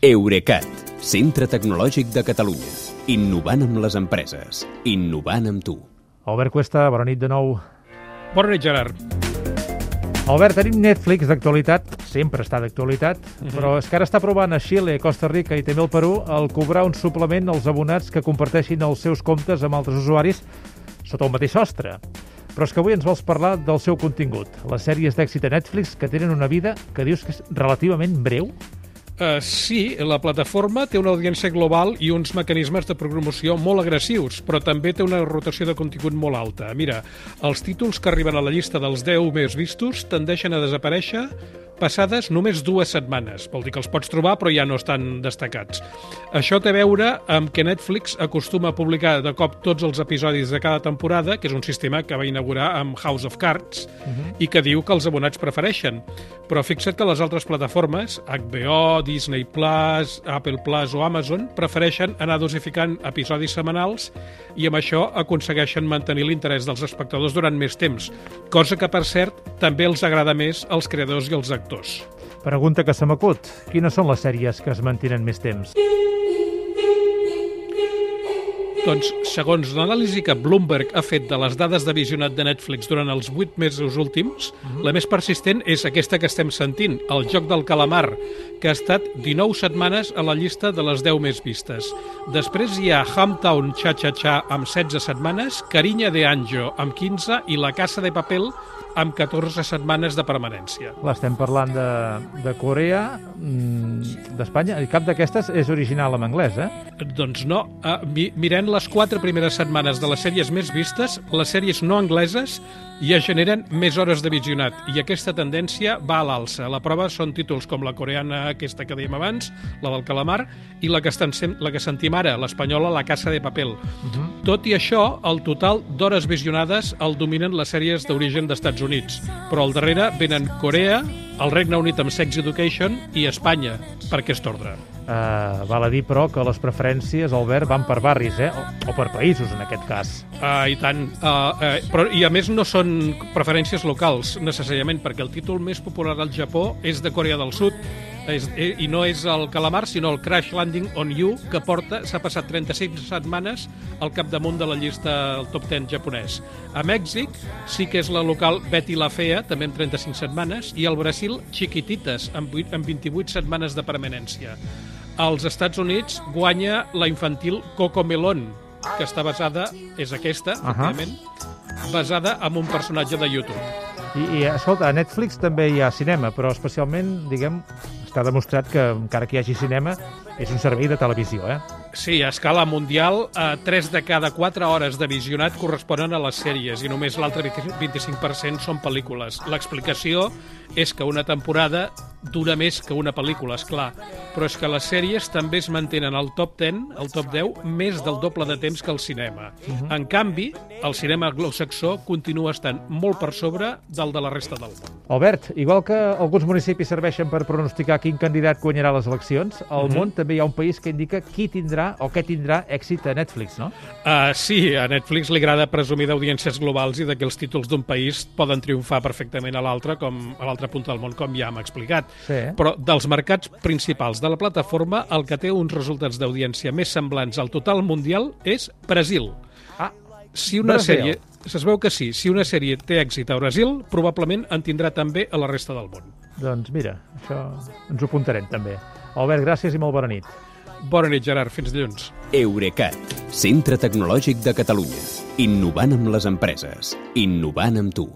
Eurecat, centre tecnològic de Catalunya. Innovant amb les empreses. Innovant amb tu. Albert Cuesta, bona nit de nou. Bona nit, Gerard. Albert, tenim Netflix d'actualitat, sempre està d'actualitat, uh Mhm. -huh. però és que ara està provant a Xile, Costa Rica i també el Perú el cobrar un suplement als abonats que comparteixin els seus comptes amb altres usuaris sota el mateix sostre. Però és que avui ens vols parlar del seu contingut, les sèries d'èxit a Netflix que tenen una vida que dius que és relativament breu. Uh, sí, la plataforma té una audiència global i uns mecanismes de programació molt agressius, però també té una rotació de contingut molt alta. Mira, els títols que arriben a la llista dels 10 més vistos tendeixen a desaparèixer passades només dues setmanes. Vol dir que els pots trobar, però ja no estan destacats. Això té a veure amb que Netflix acostuma a publicar de cop tots els episodis de cada temporada, que és un sistema que va inaugurar amb House of Cards, uh -huh. i que diu que els abonats prefereixen. Però fixa't que les altres plataformes, HBO, Disney+, Plus, Apple Plus o Amazon, prefereixen anar dosificant episodis setmanals i amb això aconsegueixen mantenir l'interès dels espectadors durant més temps, cosa que, per cert, també els agrada més als creadors i als actors. Pregunta que se m'acut. Quines són les sèries que es mantenen més temps? Doncs, segons l'anàlisi que Bloomberg ha fet de les dades de visionat de Netflix durant els 8 mesos últims, la més persistent és aquesta que estem sentint, el Joc del Calamar, que ha estat 19 setmanes a la llista de les 10 més vistes. Després hi ha Hamtown Cha-Cha-Cha amb 16 setmanes, Carinya de Anjo amb 15 i La Casa de Papel amb 14 setmanes de permanència. Clar, estem parlant de, de Corea, mm, d'Espanya, i cap d'aquestes és original en anglès, eh? Doncs no. Uh, mi mirant les quatre primeres setmanes de les sèries més vistes, les sèries no angleses ja generen més hores de visionat i aquesta tendència va a l'alça. La prova són títols com la coreana, aquesta que dèiem abans, la del calamar, i la que, estan, la que sentim ara, l'espanyola La Casa de Papel. Uh -huh. Tot i això, el total d'hores visionades el dominen les sèries d'origen d'Estats Units, però al darrere venen Corea, el Regne Unit amb Sex Education i Espanya, per aquest ordre. Uh, val a dir, però, que les preferències, Albert, van per barris, eh? O, o per països, en aquest cas. Uh, I tant. Uh, uh, però, I a més no són preferències locals, necessàriament, perquè el títol més popular al Japó és de Corea del Sud, és, i no és el Calamar, sinó el Crash Landing on You, que porta s'ha passat 36 setmanes al capdamunt de la llista del top 10 japonès. A Mèxic sí que és la local Betty la Fea, també amb 35 setmanes, i al Brasil Chiquititas, amb, 8, amb 28 setmanes de permanència. Als Estats Units guanya la infantil Coco Melon, que està basada, és aquesta, Ahà. efectivament, basada en un personatge de YouTube. I, I, escolta, a Netflix també hi ha cinema, però especialment, diguem, està demostrat que encara que hi hagi cinema, és un servei de televisió, eh? Sí, a escala mundial, eh, 3 de cada 4 hores de visionat corresponen a les sèries i només l'altre 25% són pel·lícules. L'explicació és que una temporada dura més que una pel·lícula, és clar, però és que les sèries també es mantenen al top 10, al top 10, més del doble de temps que el cinema. Uh -huh. En canvi, el cinema anglosaxó continua estant molt per sobre del de la resta del món. Albert, igual que alguns municipis serveixen per pronosticar quin candidat guanyarà les eleccions, al Mhm. món també hi ha un país que indica qui tindrà o què tindrà èxit a Netflix, no? Uh, sí, a Netflix li agrada presumir d'audiències globals i de que els títols d'un país poden triomfar perfectament a l'altre, com a l'altra punta del món, com ja hem explicat. Sí. Però dels mercats principals de la plataforma, el que té uns resultats d'audiència més semblants al total mundial és Brasil. Ah, Si una Brasil. sèrie... Es veu que sí, si una sèrie té èxit a Brasil, probablement en tindrà també a la resta del món. doncs mira, això ens ho apuntarem també. Albert, gràcies i molt bona nit. Bona nit, Gerard. Fins dilluns. Eurecat, centre tecnològic de Catalunya. Innovant amb les empreses. Innovant amb tu.